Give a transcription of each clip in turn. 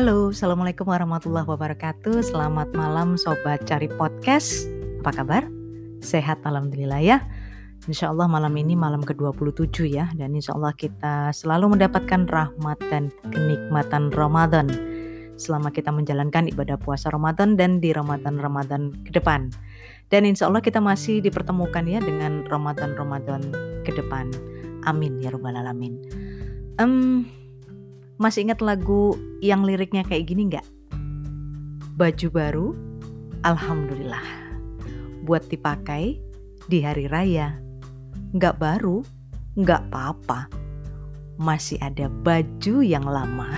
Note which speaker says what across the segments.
Speaker 1: Halo, Assalamualaikum warahmatullahi wabarakatuh. Selamat malam Sobat Cari Podcast. Apa kabar? Sehat Alhamdulillah ya. Insya Allah malam ini malam ke-27 ya Dan insya Allah kita selalu mendapatkan rahmat dan kenikmatan Ramadan Selama kita menjalankan ibadah puasa Ramadan dan di Ramadan-Ramadan ke depan. Dan insya Allah kita masih dipertemukan ya dengan Ramadan-Ramadan ke depan. Amin ya Rabbal Alamin. Um, masih ingat lagu yang liriknya kayak gini nggak? Baju baru, Alhamdulillah. Buat dipakai di hari raya. Nggak baru, nggak apa-apa. Masih ada baju yang lama.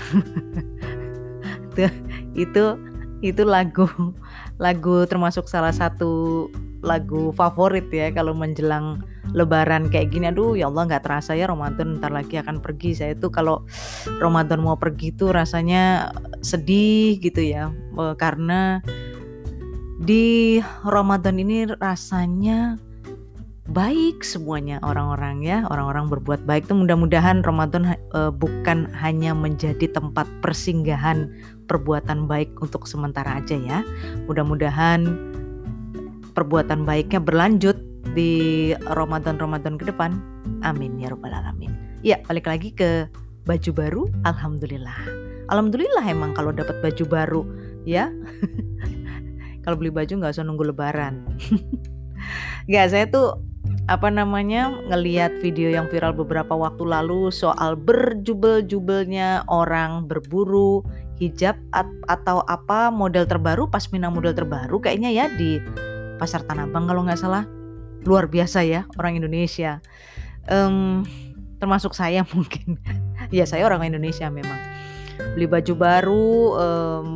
Speaker 1: itu, itu itu lagu lagu termasuk salah satu lagu favorit ya kalau menjelang lebaran kayak gini aduh ya Allah nggak terasa ya Ramadan ntar lagi akan pergi. Saya tuh kalau Ramadan mau pergi tuh rasanya sedih gitu ya eh, karena di Ramadan ini rasanya baik semuanya orang-orang ya orang-orang berbuat baik tuh. Mudah-mudahan Ramadan uh, bukan hanya menjadi tempat persinggahan perbuatan baik untuk sementara aja ya. Mudah-mudahan perbuatan baiknya berlanjut di Ramadan-Ramadan ke depan. Amin ya robbal alamin. Ya, balik lagi ke baju baru, alhamdulillah. Alhamdulillah emang kalau dapat baju baru, ya. kalau beli baju nggak usah nunggu lebaran. Gak, saya tuh apa namanya ngeliat video yang viral beberapa waktu lalu soal berjubel-jubelnya orang berburu hijab atau apa model terbaru pasmina model terbaru kayaknya ya di pasar Tanah Abang kalau nggak salah. Luar biasa ya orang Indonesia. Um, termasuk saya mungkin. Ya saya orang Indonesia memang. Beli baju baru um,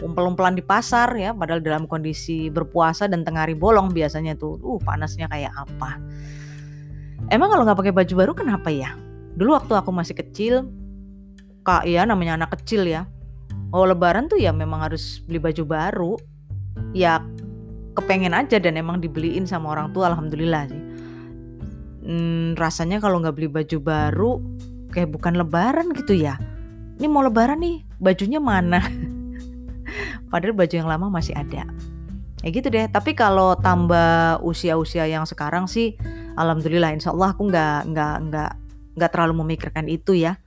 Speaker 1: umpel-umpelan di pasar ya padahal dalam kondisi berpuasa dan tengah hari bolong biasanya tuh. Uh panasnya kayak apa? Emang kalau nggak pakai baju baru kenapa ya? Dulu waktu aku masih kecil kak ya namanya anak kecil ya. Oh lebaran tuh ya memang harus beli baju baru. Ya kepengen aja dan emang dibeliin sama orang tua alhamdulillah sih. Hmm, rasanya kalau nggak beli baju baru kayak bukan lebaran gitu ya. Ini mau lebaran nih bajunya mana? Padahal baju yang lama masih ada. Ya gitu deh tapi kalau tambah usia-usia yang sekarang sih alhamdulillah insya Allah aku nggak nggak nggak nggak terlalu memikirkan itu ya.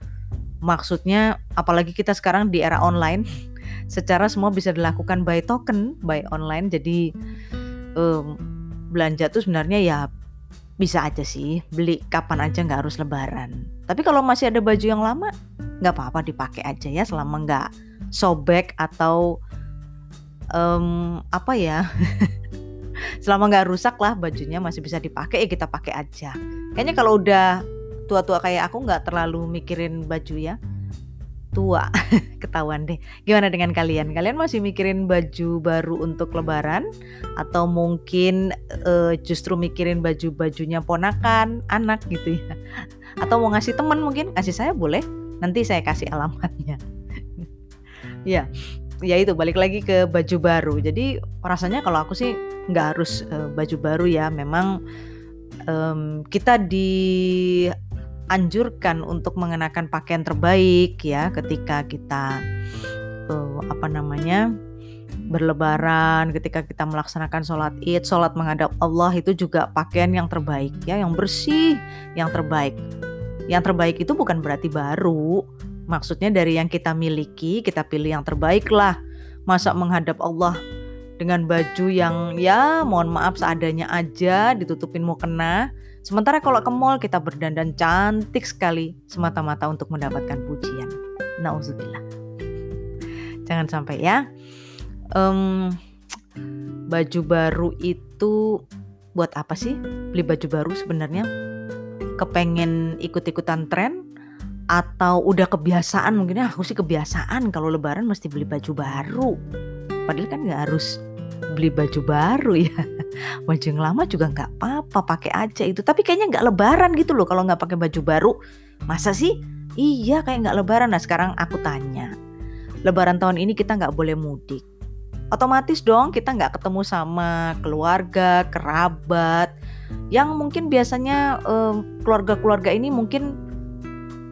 Speaker 1: Maksudnya apalagi kita sekarang di era online secara semua bisa dilakukan by token, by online. Jadi um, belanja tuh sebenarnya ya bisa aja sih beli kapan aja nggak harus lebaran. Tapi kalau masih ada baju yang lama nggak apa-apa dipakai aja ya selama nggak sobek atau um, apa ya selama nggak rusak lah bajunya masih bisa dipakai ya kita pakai aja. Kayaknya kalau udah tua-tua kayak aku nggak terlalu mikirin baju ya tua. Ketahuan deh. Gimana dengan kalian? Kalian masih mikirin baju baru untuk lebaran? Atau mungkin uh, justru mikirin baju bajunya ponakan anak gitu ya? Atau mau ngasih teman mungkin? Kasih saya boleh. Nanti saya kasih alamatnya. Ya ya itu. Balik lagi ke baju baru. Jadi rasanya kalau aku sih nggak harus uh, baju baru ya. Memang um, kita di anjurkan untuk mengenakan pakaian terbaik ya ketika kita uh, apa namanya berlebaran ketika kita melaksanakan sholat id sholat menghadap Allah itu juga pakaian yang terbaik ya yang bersih yang terbaik. Yang terbaik itu bukan berarti baru maksudnya dari yang kita miliki kita pilih yang terbaik lah. Masa menghadap Allah dengan baju yang ya mohon maaf seadanya aja ditutupin mau kena Sementara kalau ke mall kita berdandan cantik sekali semata-mata untuk mendapatkan pujian. Nauzubillah. Jangan sampai ya. Um, baju baru itu buat apa sih? Beli baju baru sebenarnya kepengen ikut-ikutan tren atau udah kebiasaan mungkin aku sih kebiasaan kalau lebaran mesti beli baju baru. Padahal kan nggak harus beli baju baru ya. Baju yang lama juga nggak apa-apa pakai aja itu. Tapi kayaknya nggak lebaran gitu loh kalau nggak pakai baju baru. Masa sih? Iya kayak nggak lebaran. Nah sekarang aku tanya lebaran tahun ini kita nggak boleh mudik? Otomatis dong kita nggak ketemu sama keluarga kerabat. Yang mungkin biasanya keluarga keluarga-keluarga ini mungkin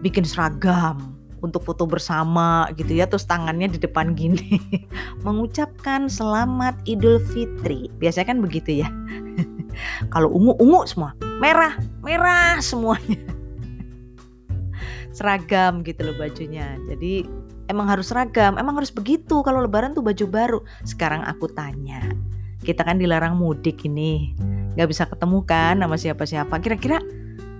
Speaker 1: bikin seragam untuk foto bersama gitu ya terus tangannya di depan gini. Mengucapkan selamat Idul Fitri. Biasanya kan begitu ya. Kalau ungu ungu semua. Merah merah semuanya. Seragam gitu loh bajunya. Jadi emang harus seragam. Emang harus begitu. Kalau lebaran tuh baju baru. Sekarang aku tanya kita kan dilarang mudik ini. Nggak bisa ketemu kan sama siapa-siapa. Kira-kira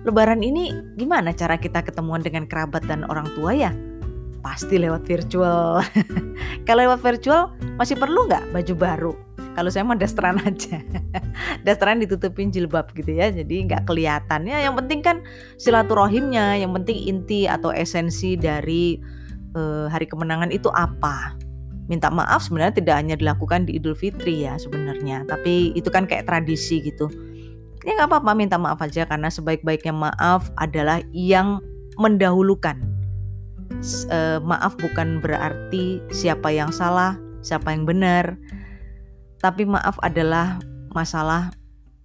Speaker 1: Lebaran ini gimana cara kita ketemuan dengan kerabat dan orang tua ya? Pasti lewat virtual. Kalau lewat virtual masih perlu nggak baju baru? Kalau saya mah dasteran aja, dasteran ditutupin jilbab gitu ya, jadi nggak kelihatan. Ya, yang penting kan silaturahimnya, yang penting inti atau esensi dari uh, hari kemenangan itu apa? Minta maaf sebenarnya tidak hanya dilakukan di Idul Fitri ya sebenarnya, tapi itu kan kayak tradisi gitu ya nggak apa-apa minta maaf aja karena sebaik-baiknya maaf adalah yang mendahulukan. Uh, maaf bukan berarti siapa yang salah siapa yang benar tapi maaf adalah masalah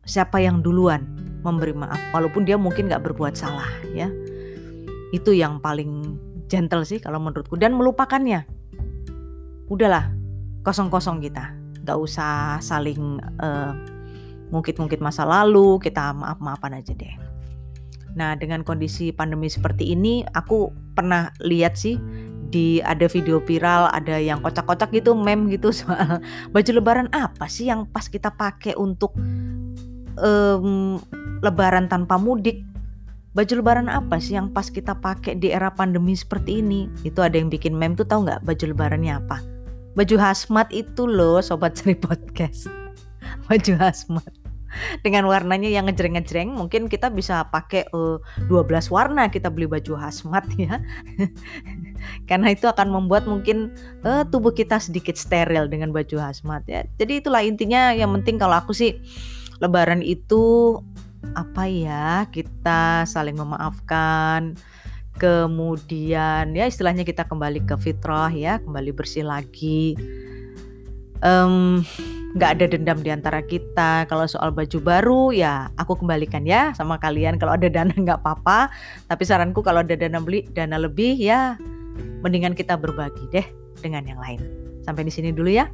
Speaker 1: siapa yang duluan memberi maaf walaupun dia mungkin nggak berbuat salah ya. Itu yang paling gentle sih kalau menurutku dan melupakannya. Udahlah kosong-kosong kita nggak usah saling uh, ngungkit-ngungkit masa lalu, kita maaf-maafan aja deh. Nah, dengan kondisi pandemi seperti ini, aku pernah lihat sih di ada video viral, ada yang kocak-kocak gitu, meme gitu soal baju lebaran apa sih yang pas kita pakai untuk um, lebaran tanpa mudik. Baju lebaran apa sih yang pas kita pakai di era pandemi seperti ini? Itu ada yang bikin meme tuh tahu nggak baju lebarannya apa? Baju hazmat itu loh, sobat cari podcast. Baju hazmat dengan warnanya yang ngejreng-ngejreng mungkin kita bisa pakai uh, eh, 12 warna kita beli baju hazmat ya. Karena itu akan membuat mungkin uh, tubuh kita sedikit steril dengan baju hazmat ya. Jadi itulah intinya. Yang penting kalau aku sih lebaran itu apa ya kita saling memaafkan. Kemudian ya istilahnya kita kembali ke fitrah ya kembali bersih lagi nggak ada dendam di antara kita. Kalau soal baju baru ya aku kembalikan ya sama kalian. Kalau ada dana nggak apa-apa. Tapi saranku kalau ada dana beli dana lebih ya mendingan kita berbagi deh dengan yang lain. Sampai di sini dulu ya.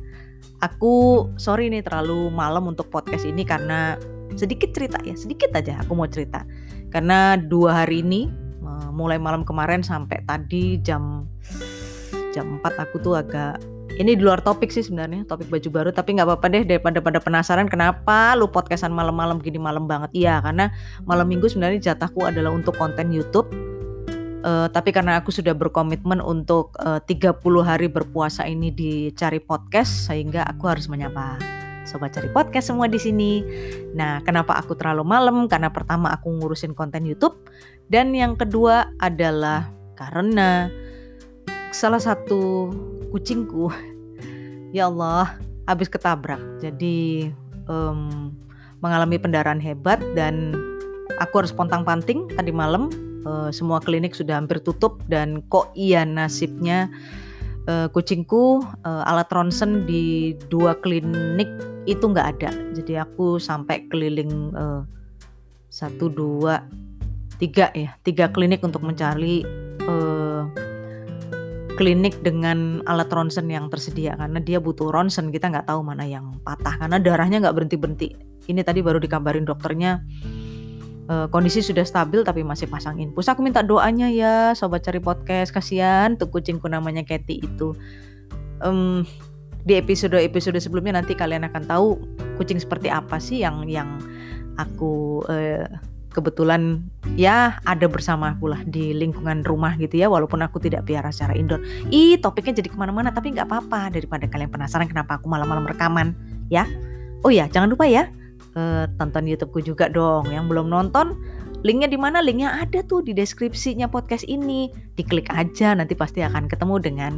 Speaker 1: Aku sorry nih terlalu malam untuk podcast ini karena sedikit cerita ya, sedikit aja aku mau cerita. Karena dua hari ini mulai malam kemarin sampai tadi jam jam 4 aku tuh agak ini di luar topik sih sebenarnya topik baju baru tapi nggak apa-apa deh daripada pada penasaran kenapa lu podcastan malam-malam gini malam banget iya karena malam minggu sebenarnya jatahku adalah untuk konten YouTube uh, tapi karena aku sudah berkomitmen untuk eh, uh, 30 hari berpuasa ini dicari podcast sehingga aku harus menyapa sobat cari podcast semua di sini. Nah, kenapa aku terlalu malam? Karena pertama aku ngurusin konten YouTube dan yang kedua adalah karena salah satu kucingku ya Allah habis ketabrak. Jadi um, mengalami pendarahan hebat dan aku harus pontang panting tadi malam. Uh, semua klinik sudah hampir tutup dan kok iya nasibnya uh, kucingku uh, alat ronsen di dua klinik itu nggak ada. Jadi aku sampai keliling uh, satu dua tiga ya tiga klinik untuk mencari uh, klinik dengan alat ronsen yang tersedia karena dia butuh ronsen kita nggak tahu mana yang patah karena darahnya nggak berhenti berhenti ini tadi baru dikabarin dokternya uh, kondisi sudah stabil tapi masih pasang infus aku minta doanya ya sobat cari podcast kasihan tuh kucingku namanya Katy itu. Um, di episode episode sebelumnya nanti kalian akan tahu kucing seperti apa sih yang yang aku uh, kebetulan ya ada bersama aku lah di lingkungan rumah gitu ya walaupun aku tidak biara secara indoor. Ih topiknya jadi ke mana-mana tapi nggak apa-apa. Daripada kalian penasaran kenapa aku malam-malam rekaman ya. Oh ya jangan lupa ya uh, tonton YouTubeku juga dong. Yang belum nonton linknya di mana? Linknya ada tuh di deskripsinya podcast ini. Diklik aja nanti pasti akan ketemu dengan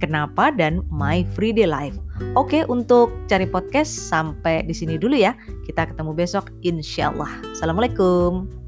Speaker 1: kenapa dan my free day life. Oke untuk cari podcast sampai di sini dulu ya. Kita ketemu besok insyaallah assalamualaikum